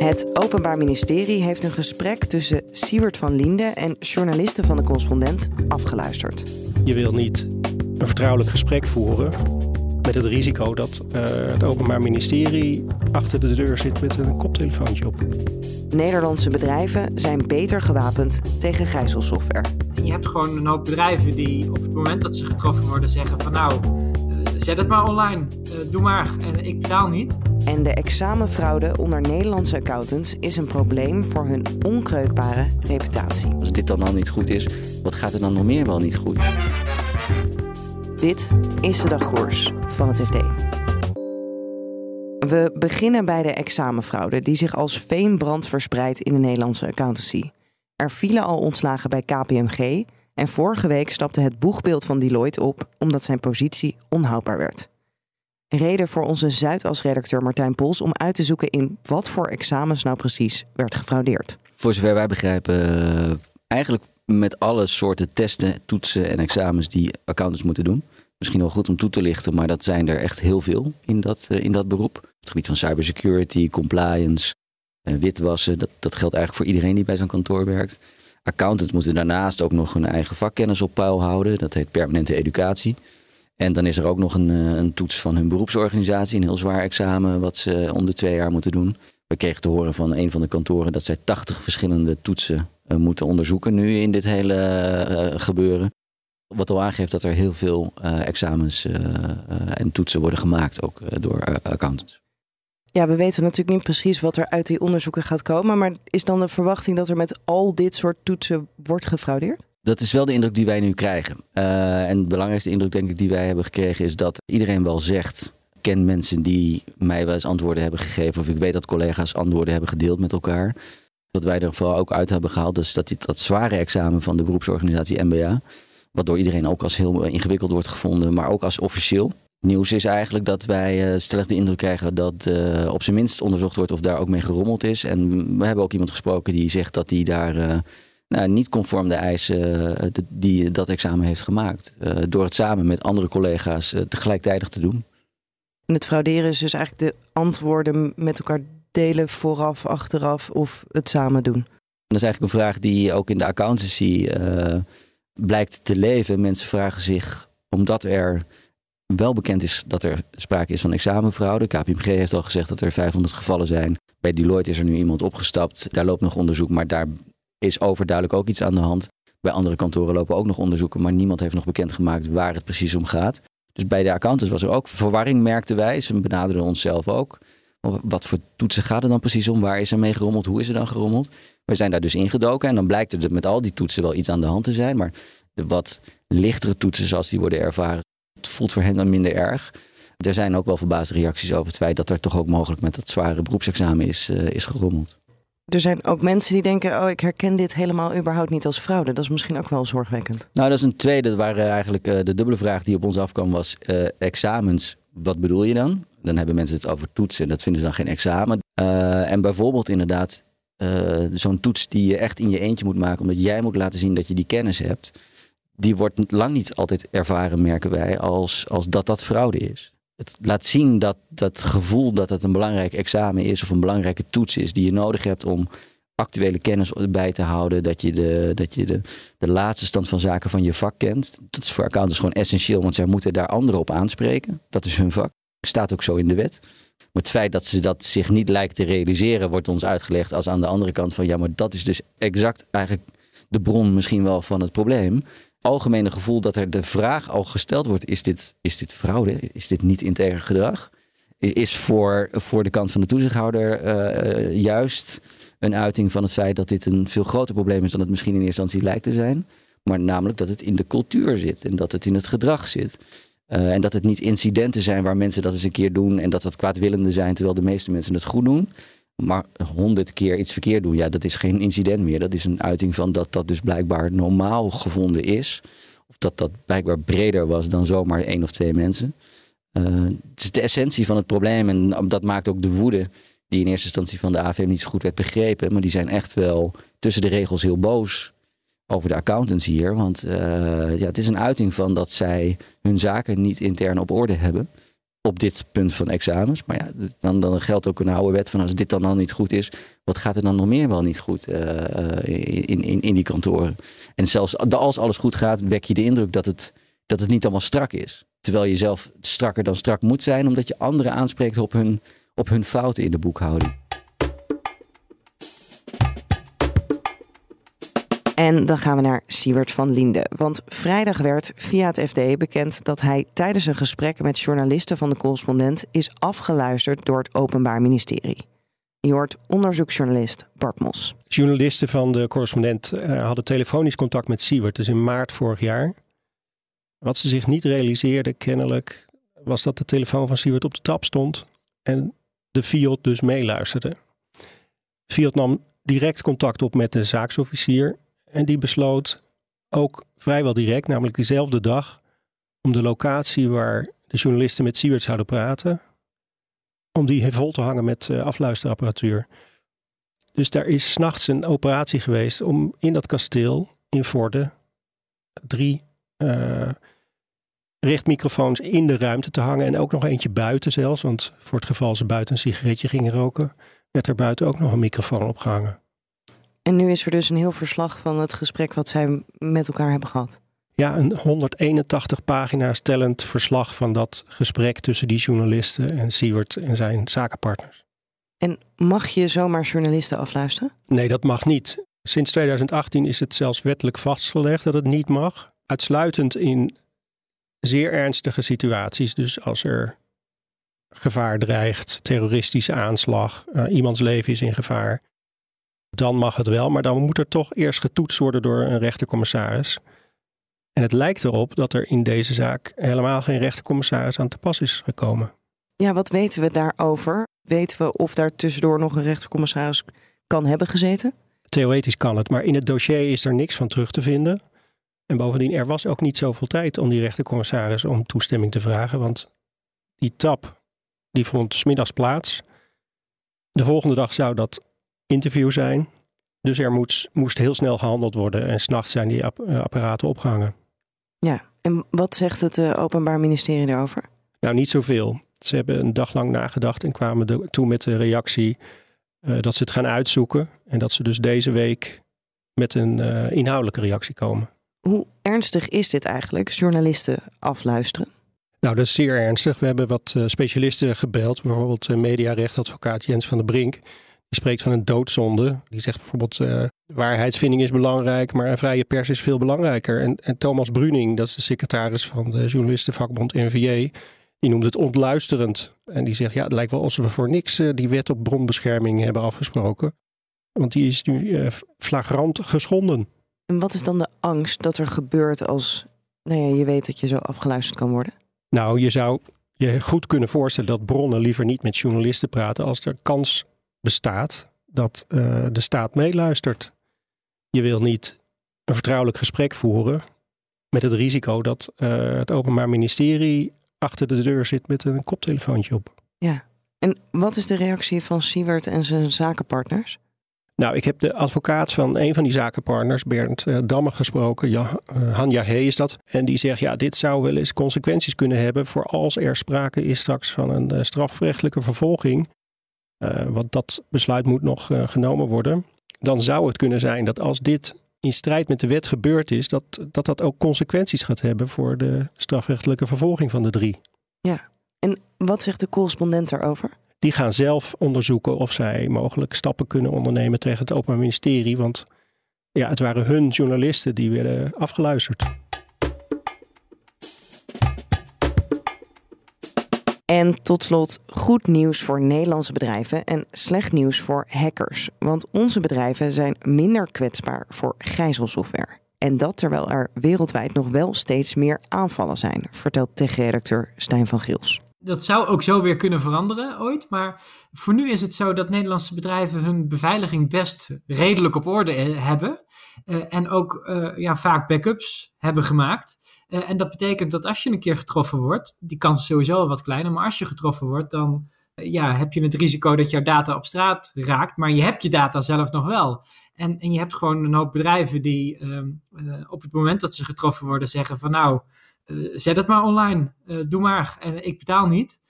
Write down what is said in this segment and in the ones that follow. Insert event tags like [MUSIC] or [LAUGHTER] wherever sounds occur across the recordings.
Het Openbaar Ministerie heeft een gesprek tussen Siewert van Linde en journalisten van de correspondent afgeluisterd. Je wil niet een vertrouwelijk gesprek voeren met het risico dat uh, het Openbaar Ministerie achter de deur zit met een koptelefoontje op. Nederlandse bedrijven zijn beter gewapend tegen gijzelsoftware. Je hebt gewoon een hoop bedrijven die op het moment dat ze getroffen worden zeggen van nou, zet het maar online, uh, doe maar en ik betaal niet. En de examenfraude onder Nederlandse accountants is een probleem voor hun onkreukbare reputatie. Als dit dan al niet goed is, wat gaat er dan nog meer wel niet goed? Dit is de dagkoers van het FD. We beginnen bij de examenfraude die zich als veenbrand verspreidt in de Nederlandse accountancy. Er vielen al ontslagen bij KPMG en vorige week stapte het boegbeeld van Deloitte op omdat zijn positie onhoudbaar werd. Reden voor onze Zuidas-redacteur Martijn Pols om uit te zoeken in wat voor examens nou precies werd gefraudeerd. Voor zover wij begrijpen, eh, eigenlijk met alle soorten testen, toetsen en examens die accountants moeten doen. Misschien wel goed om toe te lichten, maar dat zijn er echt heel veel in dat, eh, in dat beroep. Het gebied van cybersecurity, compliance, uh, witwassen. Dat, dat geldt eigenlijk voor iedereen die bij zo'n kantoor werkt. Accountants moeten daarnaast ook nog hun eigen vakkennis op peil houden. Dat heet permanente educatie. En dan is er ook nog een, eh, een toets van hun beroepsorganisatie, een heel zwaar examen wat ze om de twee jaar moeten doen. We kregen te horen van een van de kantoren dat zij 80 verschillende toetsen uh, moeten onderzoeken nu in dit hele uh, gebeuren. Wat al aangeeft dat er heel veel examens en toetsen worden gemaakt, ook door accountants. Ja, we weten natuurlijk niet precies wat er uit die onderzoeken gaat komen. Maar is dan de verwachting dat er met al dit soort toetsen wordt gefraudeerd? Dat is wel de indruk die wij nu krijgen. Uh, en de belangrijkste indruk, denk ik, die wij hebben gekregen, is dat iedereen wel zegt. Ik ken mensen die mij wel eens antwoorden hebben gegeven. Of ik weet dat collega's antwoorden hebben gedeeld met elkaar. Wat wij er vooral ook uit hebben gehaald, is dat dit, dat zware examen van de beroepsorganisatie MBA. Wat door iedereen ook als heel ingewikkeld wordt gevonden, maar ook als officieel. Nieuws is eigenlijk dat wij uh, stellig de indruk krijgen dat uh, op zijn minst onderzocht wordt of daar ook mee gerommeld is. En we hebben ook iemand gesproken die zegt dat hij daar uh, nou, niet conform de eisen die dat examen heeft gemaakt. door het samen met andere collega's tegelijkertijd te doen. En het frauderen is dus eigenlijk de antwoorden met elkaar delen vooraf, achteraf of het samen doen. Dat is eigenlijk een vraag die ook in de accountancy blijkt te leven. Mensen vragen zich, omdat er wel bekend is dat er sprake is van examenfraude. KPMG heeft al gezegd dat er 500 gevallen zijn. Bij Deloitte is er nu iemand opgestapt. Daar loopt nog onderzoek, maar daar is overduidelijk ook iets aan de hand. Bij andere kantoren lopen ook nog onderzoeken, maar niemand heeft nog bekendgemaakt waar het precies om gaat. Dus bij de accountants was er ook verwarring, merkten wij. Ze benaderden onszelf ook. Wat voor toetsen gaat er dan precies om? Waar is er mee gerommeld? Hoe is er dan gerommeld? We zijn daar dus ingedoken en dan blijkt er met al die toetsen wel iets aan de hand te zijn. Maar de wat lichtere toetsen, zoals die worden ervaren, het voelt voor hen dan minder erg. Er zijn ook wel verbaasde reacties over het feit dat er toch ook mogelijk met dat zware beroepsexamen is, uh, is gerommeld. Er zijn ook mensen die denken: oh, ik herken dit helemaal überhaupt niet als fraude. Dat is misschien ook wel zorgwekkend. Nou, dat is een tweede. Dat waren eigenlijk uh, de dubbele vraag die op ons afkwam: was uh, examens. Wat bedoel je dan? Dan hebben mensen het over toetsen. Dat vinden ze dan geen examen. en bijvoorbeeld inderdaad zo'n toets die je echt in je eentje moet maken, omdat jij moet laten zien dat je die kennis hebt die wordt lang niet altijd ervaren, merken wij, als, als dat dat fraude is. Het laat zien dat dat gevoel dat het een belangrijk examen is of een belangrijke toets is die je nodig hebt om actuele kennis bij te houden, dat je de, dat je de, de laatste stand van zaken van je vak kent. Dat is voor accountants gewoon essentieel, want zij moeten daar anderen op aanspreken. Dat is hun vak. Staat ook zo in de wet. Maar het feit dat ze dat zich niet lijkt te realiseren, wordt ons uitgelegd als aan de andere kant van ja, maar dat is dus exact eigenlijk de bron misschien wel van het probleem algemene gevoel dat er de vraag al gesteld wordt: is dit, is dit fraude? Is dit niet integer gedrag? Is voor, voor de kant van de toezichthouder uh, juist een uiting van het feit dat dit een veel groter probleem is dan het misschien in eerste instantie lijkt te zijn. Maar namelijk dat het in de cultuur zit en dat het in het gedrag zit. Uh, en dat het niet incidenten zijn waar mensen dat eens een keer doen en dat dat kwaadwillende zijn, terwijl de meeste mensen het goed doen. Maar honderd keer iets verkeerd doen, ja, dat is geen incident meer. Dat is een uiting van dat dat dus blijkbaar normaal gevonden is. Of dat dat blijkbaar breder was dan zomaar één of twee mensen. Uh, het is de essentie van het probleem en dat maakt ook de woede die in eerste instantie van de AVM niet zo goed werd begrepen. Maar die zijn echt wel tussen de regels heel boos over de accountants hier. Want uh, ja, het is een uiting van dat zij hun zaken niet intern op orde hebben. Op dit punt van examens. Maar ja, dan, dan geldt ook een oude wet van als dit dan al niet goed is, wat gaat er dan nog meer wel niet goed uh, in, in, in die kantoren? En zelfs als alles goed gaat, wek je de indruk dat het, dat het niet allemaal strak is. Terwijl je zelf strakker dan strak moet zijn, omdat je anderen aanspreekt op hun, op hun fouten in de boekhouding. En dan gaan we naar Siewert van Linde. Want vrijdag werd via het FD bekend dat hij tijdens een gesprek met journalisten van de correspondent is afgeluisterd door het Openbaar Ministerie. Je hoort onderzoeksjournalist Bart Mos. Journalisten van de correspondent uh, hadden telefonisch contact met Siewert, dus in maart vorig jaar. Wat ze zich niet realiseerden, kennelijk, was dat de telefoon van Siewert op de tap stond en de Fiat dus meeluisterde. Fiat nam direct contact op met de zaaksofficier en die besloot ook vrijwel direct, namelijk diezelfde dag, om de locatie waar de journalisten met Siewert zouden praten, om die [LAUGHS] vol te hangen met uh, afluisterapparatuur. Dus daar is s'nachts een operatie geweest om in dat kasteel in Vorden drie uh, richtmicrofoons in de ruimte te hangen en ook nog eentje buiten zelfs, want voor het geval ze buiten een sigaretje gingen roken, werd er buiten ook nog een microfoon opgehangen. En nu is er dus een heel verslag van het gesprek wat zij met elkaar hebben gehad. Ja, een 181 pagina's tellend verslag van dat gesprek tussen die journalisten en Siewert en zijn zakenpartners. En mag je zomaar journalisten afluisteren? Nee, dat mag niet. Sinds 2018 is het zelfs wettelijk vastgelegd dat het niet mag. Uitsluitend in zeer ernstige situaties. Dus als er gevaar dreigt, terroristische aanslag, uh, iemands leven is in gevaar dan mag het wel. Maar dan moet er toch eerst getoetst worden door een rechtercommissaris. En het lijkt erop dat er in deze zaak helemaal geen rechtercommissaris aan te pas is gekomen. Ja, wat weten we daarover? Weten we of daar tussendoor nog een rechtercommissaris kan hebben gezeten? Theoretisch kan het, maar in het dossier is er niks van terug te vinden. En bovendien, er was ook niet zoveel tijd om die rechtercommissaris om toestemming te vragen. Want die tap, die vond smiddags plaats. De volgende dag zou dat interview zijn. Dus er moet, moest heel snel gehandeld worden en s'nachts zijn die eh, apparaten opgehangen. Ja, en wat zegt het uh, Openbaar Ministerie daarover? Nou, niet zoveel. Ze hebben een dag lang nagedacht en kwamen de, toe met de reactie uh, dat ze het gaan uitzoeken. En dat ze dus deze week met een uh, inhoudelijke reactie komen. Hoe ernstig is dit eigenlijk, journalisten afluisteren? Nou, dat is zeer ernstig. We hebben wat specialisten gebeld, bijvoorbeeld mediarechtadvocaat Jens van der Brink. Die spreekt van een doodzonde. Die zegt bijvoorbeeld uh, waarheidsvinding is belangrijk, maar een vrije pers is veel belangrijker. En, en Thomas Bruning, dat is de secretaris van de journalistenvakbond NVJ, die noemt het ontluisterend. En die zegt, ja, het lijkt wel alsof we voor niks uh, die wet op bronbescherming hebben afgesproken. Want die is nu uh, flagrant geschonden. En wat is dan de angst dat er gebeurt als nou ja, je weet dat je zo afgeluisterd kan worden? Nou, je zou je goed kunnen voorstellen dat bronnen liever niet met journalisten praten als er kans bestaat dat uh, de staat meeluistert. Je wil niet een vertrouwelijk gesprek voeren met het risico dat uh, het Openbaar Ministerie achter de deur zit met een koptelefoontje op. Ja, en wat is de reactie van Siewert en zijn zakenpartners? Nou, ik heb de advocaat van een van die zakenpartners, Bernd uh, Damme, gesproken. Ja, uh, Hanja He is dat. En die zegt, ja, dit zou wel eens consequenties kunnen hebben voor als er sprake is straks van een uh, strafrechtelijke vervolging want dat besluit moet nog uh, genomen worden. Dan zou het kunnen zijn dat als dit in strijd met de wet gebeurd is, dat dat, dat ook consequenties gaat hebben voor de strafrechtelijke vervolging van de drie. Ja, en wat zegt de correspondent daarover? Die gaan zelf onderzoeken of zij mogelijk stappen kunnen ondernemen tegen het Openbaar Ministerie. Want ja, het waren hun journalisten die werden afgeluisterd. En tot slot goed nieuws voor Nederlandse bedrijven en slecht nieuws voor hackers. Want onze bedrijven zijn minder kwetsbaar voor gijzelsoftware. En dat terwijl er wereldwijd nog wel steeds meer aanvallen zijn, vertelt tech-redacteur Stijn van Giels. Dat zou ook zo weer kunnen veranderen ooit. Maar voor nu is het zo dat Nederlandse bedrijven hun beveiliging best redelijk op orde eh, hebben. Uh, en ook uh, ja, vaak backups hebben gemaakt. Uh, en dat betekent dat als je een keer getroffen wordt, die kans is sowieso wat kleiner, maar als je getroffen wordt, dan ja, heb je het risico dat jouw data op straat raakt, maar je hebt je data zelf nog wel. En, en je hebt gewoon een hoop bedrijven die ehm, op het moment dat ze getroffen worden zeggen van nou, zet het maar online, doe maar, en ik betaal niet.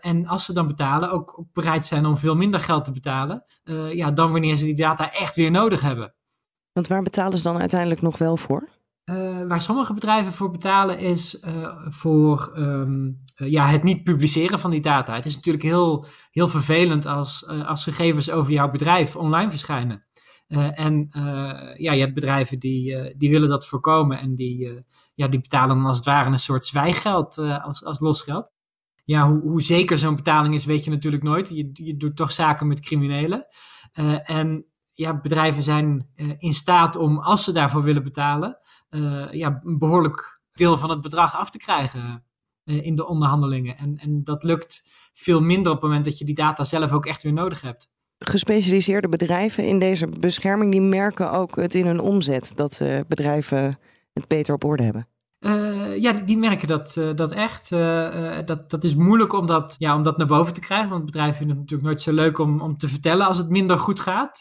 En als ze dan betalen, ook, bereid zijn om veel minder geld te betalen, ja, dan wanneer ze die data echt weer nodig hebben. Want waar betalen ze dan uiteindelijk nog wel voor? Uh, waar sommige bedrijven voor betalen is voor um, ja, het niet publiceren van die data. Het is natuurlijk heel, heel vervelend als, als gegevens over jouw bedrijf online verschijnen. en ja, je hebt bedrijven die, die willen dat voorkomen en die, ja, die betalen dan als het ware een soort zwijggeld als, als losgeld ja, hoe, hoe zeker zo'n betaling is, weet je natuurlijk nooit. Je, je doet toch zaken met criminelen. En ja, bedrijven zijn uh, in staat om, als ze daarvoor willen betalen, uh, ja, een behoorlijk deel van het bedrag af te krijgen in de onderhandelingen. En, en dat lukt veel minder op het moment dat je die data zelf ook echt weer nodig hebt. Gespecialiseerde bedrijven in deze bescherming, die merken ook het in hun omzet dat bedrijven het beter op orde hebben. Uh, ja, die, merken dat, uh, dat echt. Uh, dat, dat is moeilijk om dat, ja, om dat naar boven te krijgen. Want bedrijven vinden het natuurlijk nooit zo leuk om, om te vertellen als het minder goed gaat.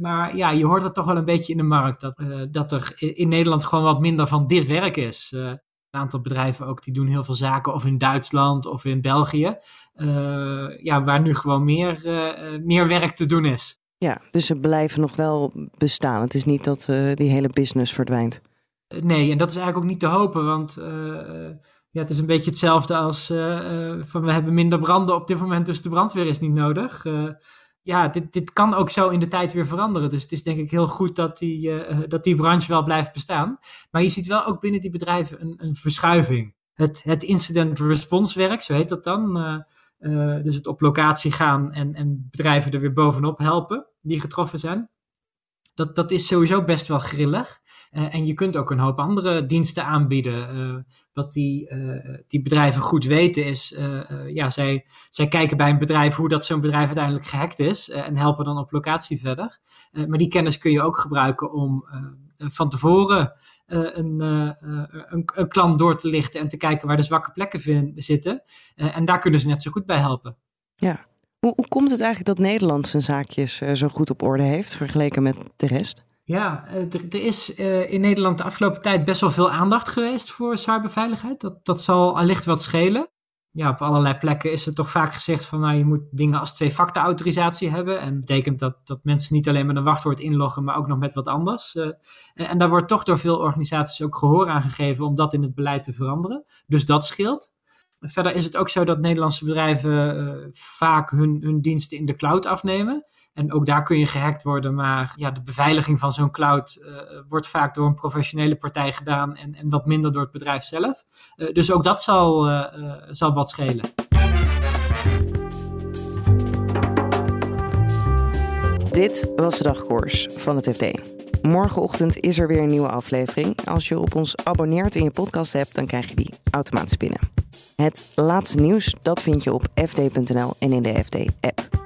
maar ja, je hoort het toch wel een beetje in de markt. Dat, dat er in Nederland gewoon wat minder van dit werk is. een aantal bedrijven ook die doen heel veel zaken. Of in Duitsland of in België. ja, waar nu gewoon meer, meer werk te doen is. Ja, dus ze blijven nog wel bestaan. Het is niet dat die hele business verdwijnt. Nee, en dat is eigenlijk ook niet te hopen, want uh, ja, het is een beetje hetzelfde als uh, van we hebben minder branden op dit moment, dus de brandweer is niet nodig. ja, dit, dit kan ook zo in de tijd weer veranderen. Dus het is denk ik heel goed dat die, dat die branche wel blijft bestaan. Maar je ziet wel ook binnen die bedrijven een, een verschuiving. Het, het incident response werk, zo heet dat dan. dus het op locatie gaan en, en bedrijven er weer bovenop helpen die getroffen zijn dat, dat is sowieso best wel grillig. Uh, en je kunt ook een hoop andere diensten aanbieden. Uh, wat die, uh, die bedrijven goed weten is, ja, zij, zij kijken bij een bedrijf hoe dat zo'n bedrijf uiteindelijk gehackt is en helpen dan op locatie verder. maar die kennis kun je ook gebruiken om van tevoren een, een, een, klant door te lichten en te kijken waar de zwakke plekken zitten. en daar kunnen ze net zo goed bij helpen. Ja, hoe, hoe komt het eigenlijk dat Nederland zijn zaakjes zo goed op orde heeft vergeleken met de rest? Ja, er, er is uh, in Nederland de afgelopen tijd best wel veel aandacht geweest voor cyberveiligheid. Dat, dat zal allicht wat schelen. Ja, op allerlei plekken is er toch vaak gezegd van nou, je moet dingen als twee-factor autorisatie hebben. En dat betekent dat, dat mensen niet alleen met een wachtwoord inloggen, maar ook nog met wat anders. Uh, en daar wordt toch door veel organisaties ook gehoor aan gegeven om dat in het beleid te veranderen. Dus dat scheelt. Verder is het ook zo dat Nederlandse bedrijven vaak hun, hun diensten in de cloud afnemen. En ook daar kun je gehackt worden, maar ja, de beveiliging van zo'n cloud uh, wordt vaak door een professionele partij gedaan en, en wat minder door het bedrijf zelf. Uh, dus ook dat zal, zal wat schelen. Dit was de dagkoers van het FD. Morgenochtend is er weer een nieuwe aflevering. Als je op ons abonneert in je podcast hebt, dan krijg je die automatisch binnen. Het laatste nieuws, dat vind je op fd.nl en in de FD-app.